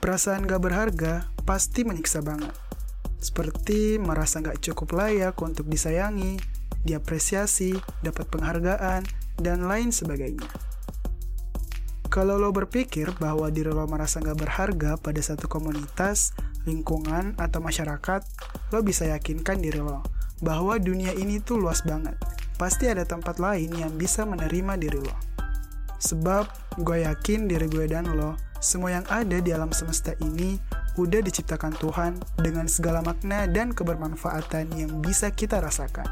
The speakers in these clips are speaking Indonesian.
Perasaan gak berharga pasti menyiksa banget. Seperti merasa gak cukup layak untuk disayangi, diapresiasi, dapat penghargaan, dan lain sebagainya. Kalau lo berpikir bahwa diri lo merasa gak berharga pada satu komunitas, lingkungan, atau masyarakat, lo bisa yakinkan diri lo bahwa dunia ini tuh luas banget. Pasti ada tempat lain yang bisa menerima diri lo. Sebab gue yakin diri gue dan lo semua yang ada di alam semesta ini udah diciptakan Tuhan dengan segala makna dan kebermanfaatan yang bisa kita rasakan.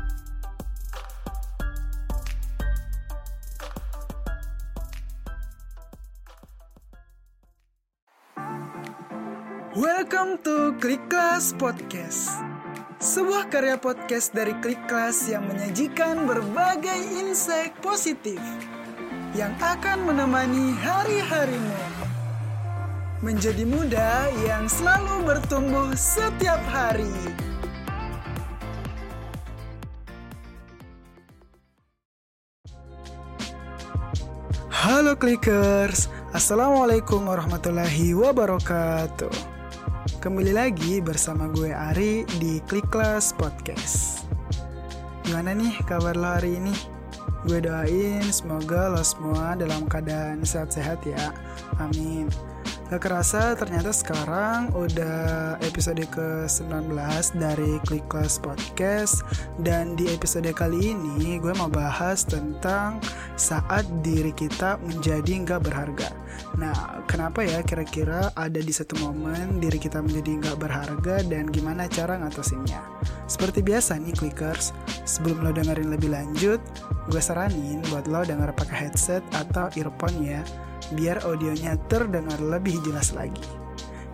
Welcome to Klik Class Podcast. Sebuah karya podcast dari Klik Class yang menyajikan berbagai insight positif yang akan menemani hari-harimu menjadi muda yang selalu bertumbuh setiap hari. Halo Clickers, Assalamualaikum warahmatullahi wabarakatuh. Kembali lagi bersama gue Ari di Klik Class Podcast. Gimana nih kabar lo hari ini? Gue doain semoga lo semua dalam keadaan sehat-sehat ya. Amin. Gak kerasa ternyata sekarang udah episode ke-19 dari Click Class Podcast. Dan di episode kali ini gue mau bahas tentang saat diri kita menjadi nggak berharga. Nah kenapa ya kira-kira ada di satu momen diri kita menjadi nggak berharga dan gimana cara ngatasinnya? Seperti biasa nih Clickers, sebelum lo dengerin lebih lanjut Gue saranin buat lo denger pakai headset atau earphone ya biar audionya terdengar lebih jelas lagi.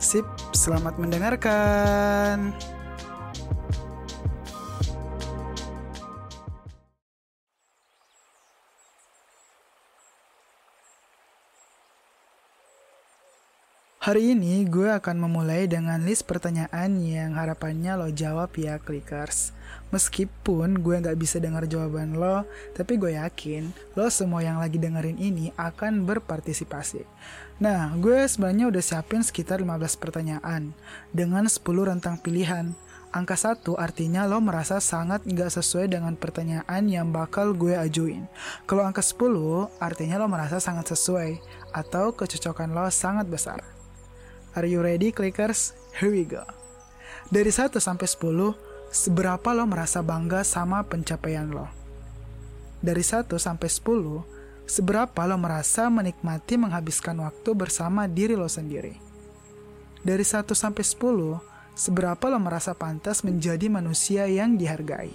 Sip, selamat mendengarkan. Hari ini gue akan memulai dengan list pertanyaan yang harapannya lo jawab ya clickers. Meskipun gue nggak bisa dengar jawaban lo, tapi gue yakin lo semua yang lagi dengerin ini akan berpartisipasi. Nah, gue sebenarnya udah siapin sekitar 15 pertanyaan dengan 10 rentang pilihan. Angka 1 artinya lo merasa sangat nggak sesuai dengan pertanyaan yang bakal gue ajuin. Kalau angka 10 artinya lo merasa sangat sesuai atau kecocokan lo sangat besar. Are you ready clickers? Here we go. Dari 1 sampai 10, seberapa lo merasa bangga sama pencapaian lo? Dari 1 sampai 10, seberapa lo merasa menikmati menghabiskan waktu bersama diri lo sendiri? Dari 1 sampai 10, seberapa lo merasa pantas menjadi manusia yang dihargai?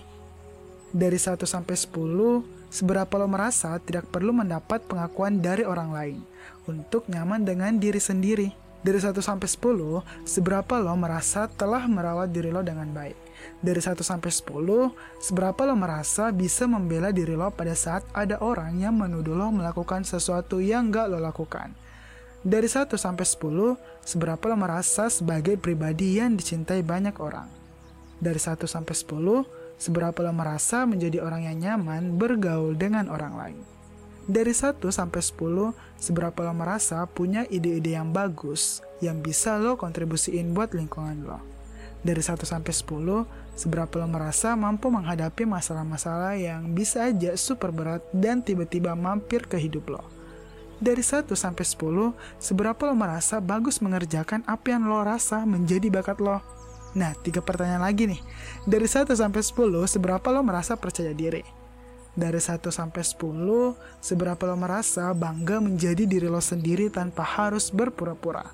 Dari 1 sampai 10, seberapa lo merasa tidak perlu mendapat pengakuan dari orang lain untuk nyaman dengan diri sendiri? Dari 1 sampai 10, seberapa lo merasa telah merawat diri lo dengan baik? Dari 1 sampai 10, seberapa lo merasa bisa membela diri lo pada saat ada orang yang menuduh lo melakukan sesuatu yang gak lo lakukan? Dari 1 sampai 10, seberapa lo merasa sebagai pribadi yang dicintai banyak orang? Dari 1 sampai 10, seberapa lo merasa menjadi orang yang nyaman bergaul dengan orang lain? Dari 1 sampai 10, seberapa lo merasa punya ide-ide yang bagus yang bisa lo kontribusiin buat lingkungan lo. Dari 1 sampai 10, seberapa lo merasa mampu menghadapi masalah-masalah yang bisa aja super berat dan tiba-tiba mampir ke hidup lo. Dari 1 sampai 10, seberapa lo merasa bagus mengerjakan apa yang lo rasa menjadi bakat lo. Nah, tiga pertanyaan lagi nih. Dari 1 sampai 10, seberapa lo merasa percaya diri? Dari 1 sampai 10, seberapa lo merasa bangga menjadi diri lo sendiri tanpa harus berpura-pura?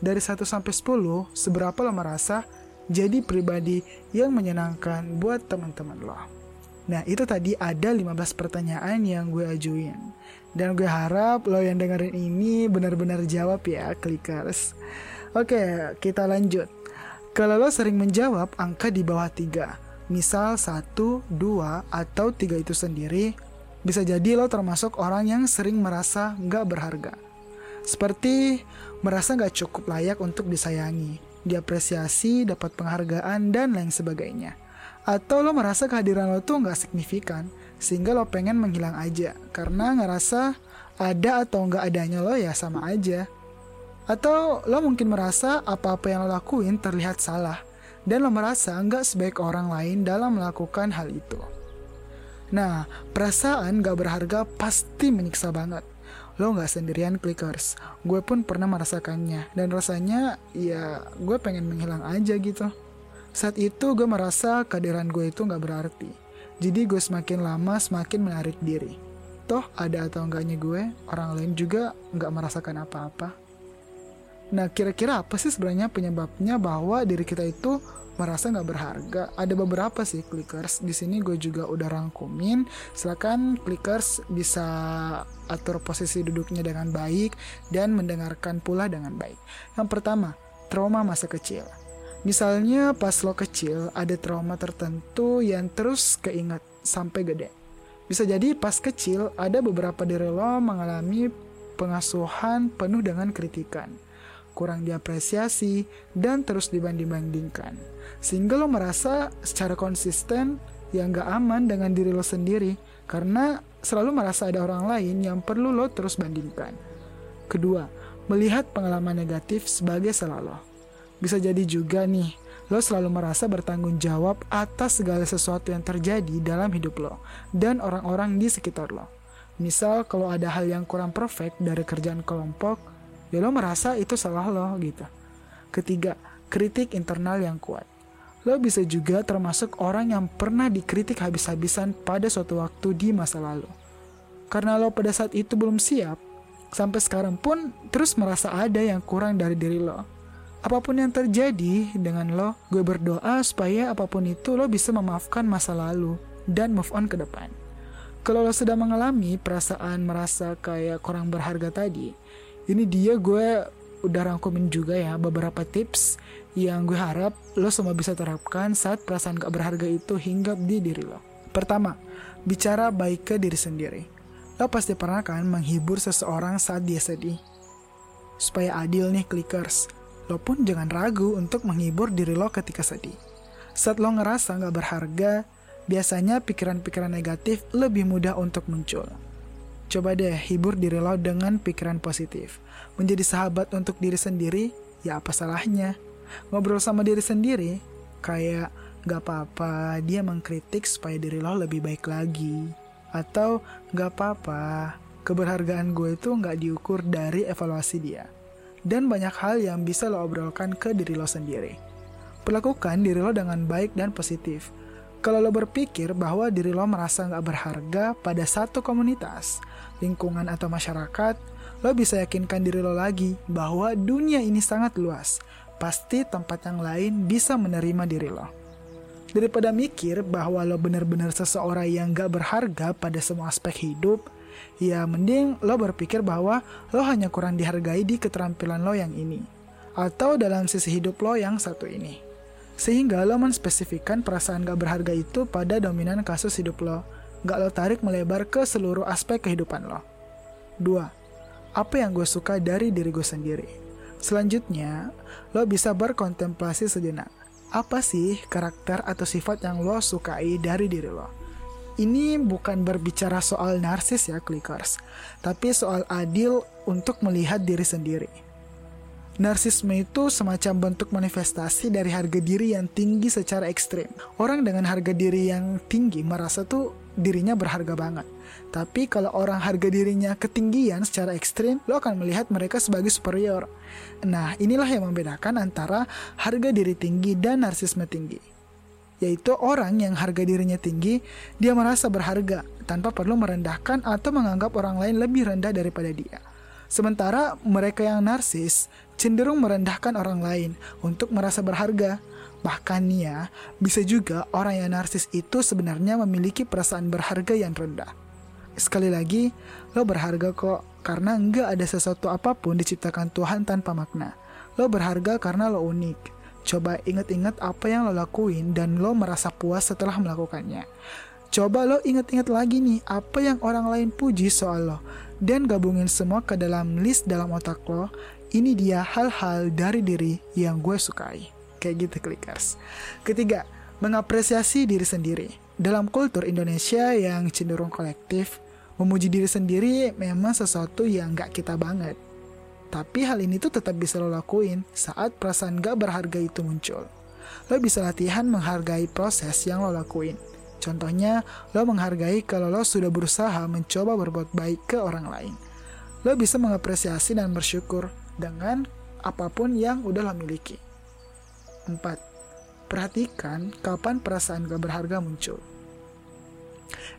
Dari 1 sampai 10, seberapa lo merasa jadi pribadi yang menyenangkan buat teman-teman lo? Nah, itu tadi ada 15 pertanyaan yang gue ajuin. Dan gue harap lo yang dengerin ini benar-benar jawab ya, klikers. Oke, kita lanjut. Kalau lo sering menjawab angka di bawah 3, misal satu, dua, atau tiga itu sendiri, bisa jadi lo termasuk orang yang sering merasa nggak berharga. Seperti merasa nggak cukup layak untuk disayangi, diapresiasi, dapat penghargaan, dan lain sebagainya. Atau lo merasa kehadiran lo tuh nggak signifikan, sehingga lo pengen menghilang aja, karena ngerasa ada atau nggak adanya lo ya sama aja. Atau lo mungkin merasa apa-apa yang lo lakuin terlihat salah, dan lo merasa nggak sebaik orang lain dalam melakukan hal itu. Nah, perasaan gak berharga pasti menyiksa banget. Lo gak sendirian clickers, gue pun pernah merasakannya, dan rasanya ya gue pengen menghilang aja gitu. Saat itu gue merasa kehadiran gue itu gak berarti. Jadi gue semakin lama semakin menarik diri. Toh ada atau enggaknya gue, orang lain juga gak merasakan apa-apa. Nah, kira-kira apa sih sebenarnya penyebabnya bahwa diri kita itu merasa nggak berharga? Ada beberapa sih clickers. Di sini gue juga udah rangkumin. Silakan clickers bisa atur posisi duduknya dengan baik dan mendengarkan pula dengan baik. Yang pertama, trauma masa kecil. Misalnya pas lo kecil ada trauma tertentu yang terus keinget sampai gede. Bisa jadi pas kecil ada beberapa diri lo mengalami pengasuhan penuh dengan kritikan kurang diapresiasi, dan terus dibanding-bandingkan. Sehingga lo merasa secara konsisten yang gak aman dengan diri lo sendiri karena selalu merasa ada orang lain yang perlu lo terus bandingkan. Kedua, melihat pengalaman negatif sebagai salah lo. Bisa jadi juga nih, lo selalu merasa bertanggung jawab atas segala sesuatu yang terjadi dalam hidup lo dan orang-orang di sekitar lo. Misal kalau ada hal yang kurang perfect dari kerjaan kelompok, ya lo merasa itu salah lo gitu. Ketiga, kritik internal yang kuat. Lo bisa juga termasuk orang yang pernah dikritik habis-habisan pada suatu waktu di masa lalu. Karena lo pada saat itu belum siap, sampai sekarang pun terus merasa ada yang kurang dari diri lo. Apa pun yang terjadi dengan lo, gue berdoa supaya apa pun itu lo bisa memaafkan masa lalu dan move on ke depan. Kalau lo sedang mengalami perasaan merasa kayak kurang berharga tadi, ini dia gue udah rangkumin juga ya beberapa tips yang gue harap lo semua bisa terapkan saat perasaan gak berharga itu hinggap di diri lo. Pertama, bicara baik ke diri sendiri. Lo pasti pernah kan menghibur seseorang saat dia sedih. Supaya adil nih clickers, lo pun jangan ragu untuk menghibur diri lo ketika sedih. Saat lo ngerasa gak berharga, biasanya pikiran-pikiran negatif lebih mudah untuk muncul. Coba deh hibur diri lo dengan pikiran positif. Menjadi sahabat untuk diri sendiri, ya apa salahnya? Ngobrol sama diri sendiri, kayak gak apa-apa dia mengkritik supaya diri lo lebih baik lagi. Atau gak apa-apa, keberhargaan gue itu gak diukur dari evaluasi dia. Dan banyak hal yang bisa lo obrolkan ke diri lo sendiri. Perlakukan diri lo dengan baik dan positif. Kalau lo berpikir bahwa diri lo merasa gak berharga pada satu komunitas, lingkungan atau masyarakat, lo bisa yakinkan diri lo lagi bahwa dunia ini sangat luas. Pasti tempat yang lain bisa menerima diri lo. Daripada mikir bahwa lo benar-benar seseorang yang gak berharga pada semua aspek hidup, ya mending lo berpikir bahwa lo hanya kurang dihargai di keterampilan lo yang ini. Atau dalam sisi hidup lo yang satu ini. Sehingga lo menspesifikkan perasaan gak berharga itu pada dominan kasus hidup lo gak lo tarik melebar ke seluruh aspek kehidupan lo. Dua, apa yang gue suka dari diri gue sendiri? Selanjutnya, lo bisa berkontemplasi sejenak. Apa sih karakter atau sifat yang lo sukai dari diri lo? Ini bukan berbicara soal narsis ya, clickers, tapi soal adil untuk melihat diri sendiri. Narsisme itu semacam bentuk manifestasi dari harga diri yang tinggi secara ekstrim. Orang dengan harga diri yang tinggi merasa tuh dirinya berharga banget. Tapi kalau orang harga dirinya ketinggian secara ekstrim, lo akan melihat mereka sebagai superior. Nah, inilah yang membedakan antara harga diri tinggi dan narsisme tinggi. Yaitu orang yang harga dirinya tinggi, dia merasa berharga tanpa perlu merendahkan atau menganggap orang lain lebih rendah daripada dia. Sementara mereka yang narsis cenderung merendahkan orang lain untuk merasa berharga. Bahkan ya, bisa juga orang yang narsis itu sebenarnya memiliki perasaan berharga yang rendah. Sekali lagi, lo berharga kok karena enggak ada sesuatu apa pun diciptakan Tuhan tanpa makna. Lo berharga karena lo unik. Coba inget-inget apa yang lo lakuin dan lo merasa puas setelah melakukannya. Coba lo inget-inget lagi nih apa yang orang lain puji soal lo dan gabungin semua ke dalam list dalam otak lo. Ini dia hal-hal dari diri yang gue sukai. Kayak gitu clickers. Ketiga, mengapresiasi diri sendiri. Dalam kultur Indonesia yang cenderung kolektif, memuji diri sendiri memang sesuatu yang gak kita banget. Tapi hal ini tuh tetap bisa lo lakuin saat perasaan gak berharga itu muncul. Lo bisa latihan menghargai proses yang lo lakuin. Contohnya, lo menghargai kalau lo sudah berusaha mencoba berbuat baik ke orang lain. Lo bisa mengapresiasi dan bersyukur dengan apa pun yang udah lo miliki. 4. Perhatikan kapan perasaan gak berharga muncul.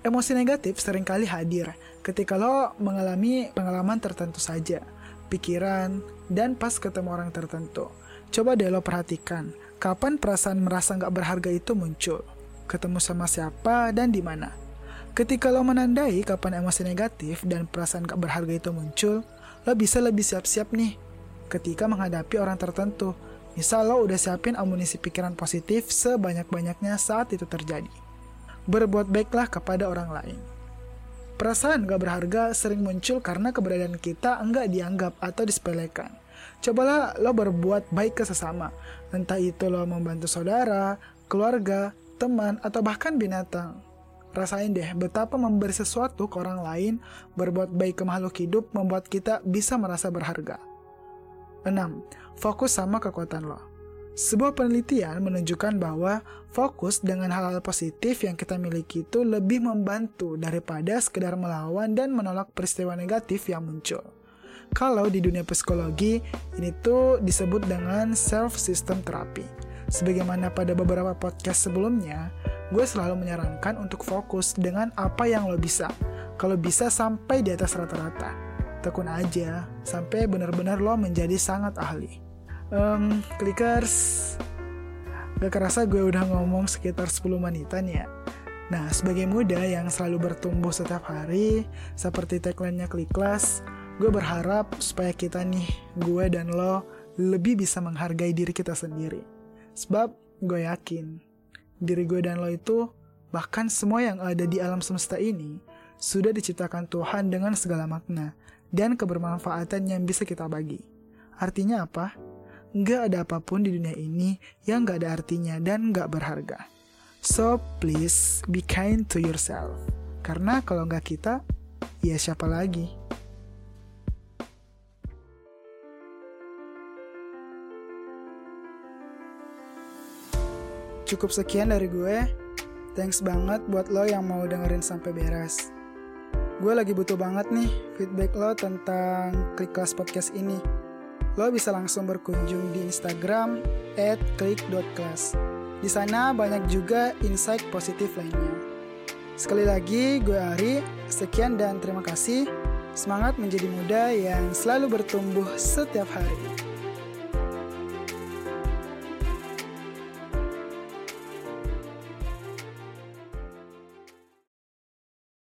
Emosi negatif sering kali hadir ketika lo mengalami pengalaman tertentu saja pikiran, dan pas ketemu orang tertentu. Coba deh lo perhatikan, kapan perasaan merasa nggak berharga itu muncul. Ketemu sama siapa dan di mana. Ketika lo menandai kapan emosi negatif dan perasaan gak berharga itu muncul, lo bisa lebih siap-siap nih ketika menghadapi orang tertentu. Misal lo udah siapin amunisi pikiran positif sebanyak-banyaknya saat itu terjadi. Berbuat baiklah kepada orang lain. Perasaan gak berharga sering muncul karena keberadaan kita enggak dianggap atau disepelekan. Cobalah lo berbuat baik ke sesama, entah itu lo membantu saudara, keluarga, teman, atau bahkan binatang. Rasain deh betapa memberi sesuatu ke orang lain, berbuat baik ke makhluk hidup membuat kita bisa merasa berharga. 6. Fokus sama kekuatan lo. Sebuah penelitian menunjukkan bahwa fokus dengan hal-hal positif yang kita miliki itu lebih membantu daripada sekedar melawan dan menolak peristiwa negatif yang muncul. Kalau di dunia psikologi, ini tuh disebut dengan self-system therapy. Sebagaimana pada beberapa podcast sebelumnya, gue selalu menyarankan untuk fokus dengan apa yang lo bisa. Kalau bisa sampai di atas rata-rata. Tekun aja, sampai benar-benar lo menjadi sangat ahli um, clickers Gak kerasa gue udah ngomong sekitar 10 menitan ya Nah, sebagai muda yang selalu bertumbuh setiap hari, seperti tagline-nya Kliklas, gue berharap supaya kita nih, gue dan lo, lebih bisa menghargai diri kita sendiri. Sebab gue yakin, diri gue dan lo itu, bahkan semua yang ada di alam semesta ini, sudah diciptakan Tuhan dengan segala makna dan kebermanfaatan yang bisa kita bagi. Artinya apa? Nggak ada apa pun di dunia ini yang nggak ada artinya dan nggak berharga. So please be kind to yourself. Karena kalau nggak kita, ya siapa lagi? Cukup sekian dari gue. Thanks banget buat lo yang mau dengerin sampai beres. Gue lagi butuh banget nih feedback lo tentang Klik Kelas Podcast ini lo bisa langsung berkunjung di Instagram at klik.class. Di sana banyak juga insight positif lainnya. Sekali lagi, gue Ari. Sekian dan terima kasih. Semangat menjadi muda yang selalu bertumbuh setiap hari.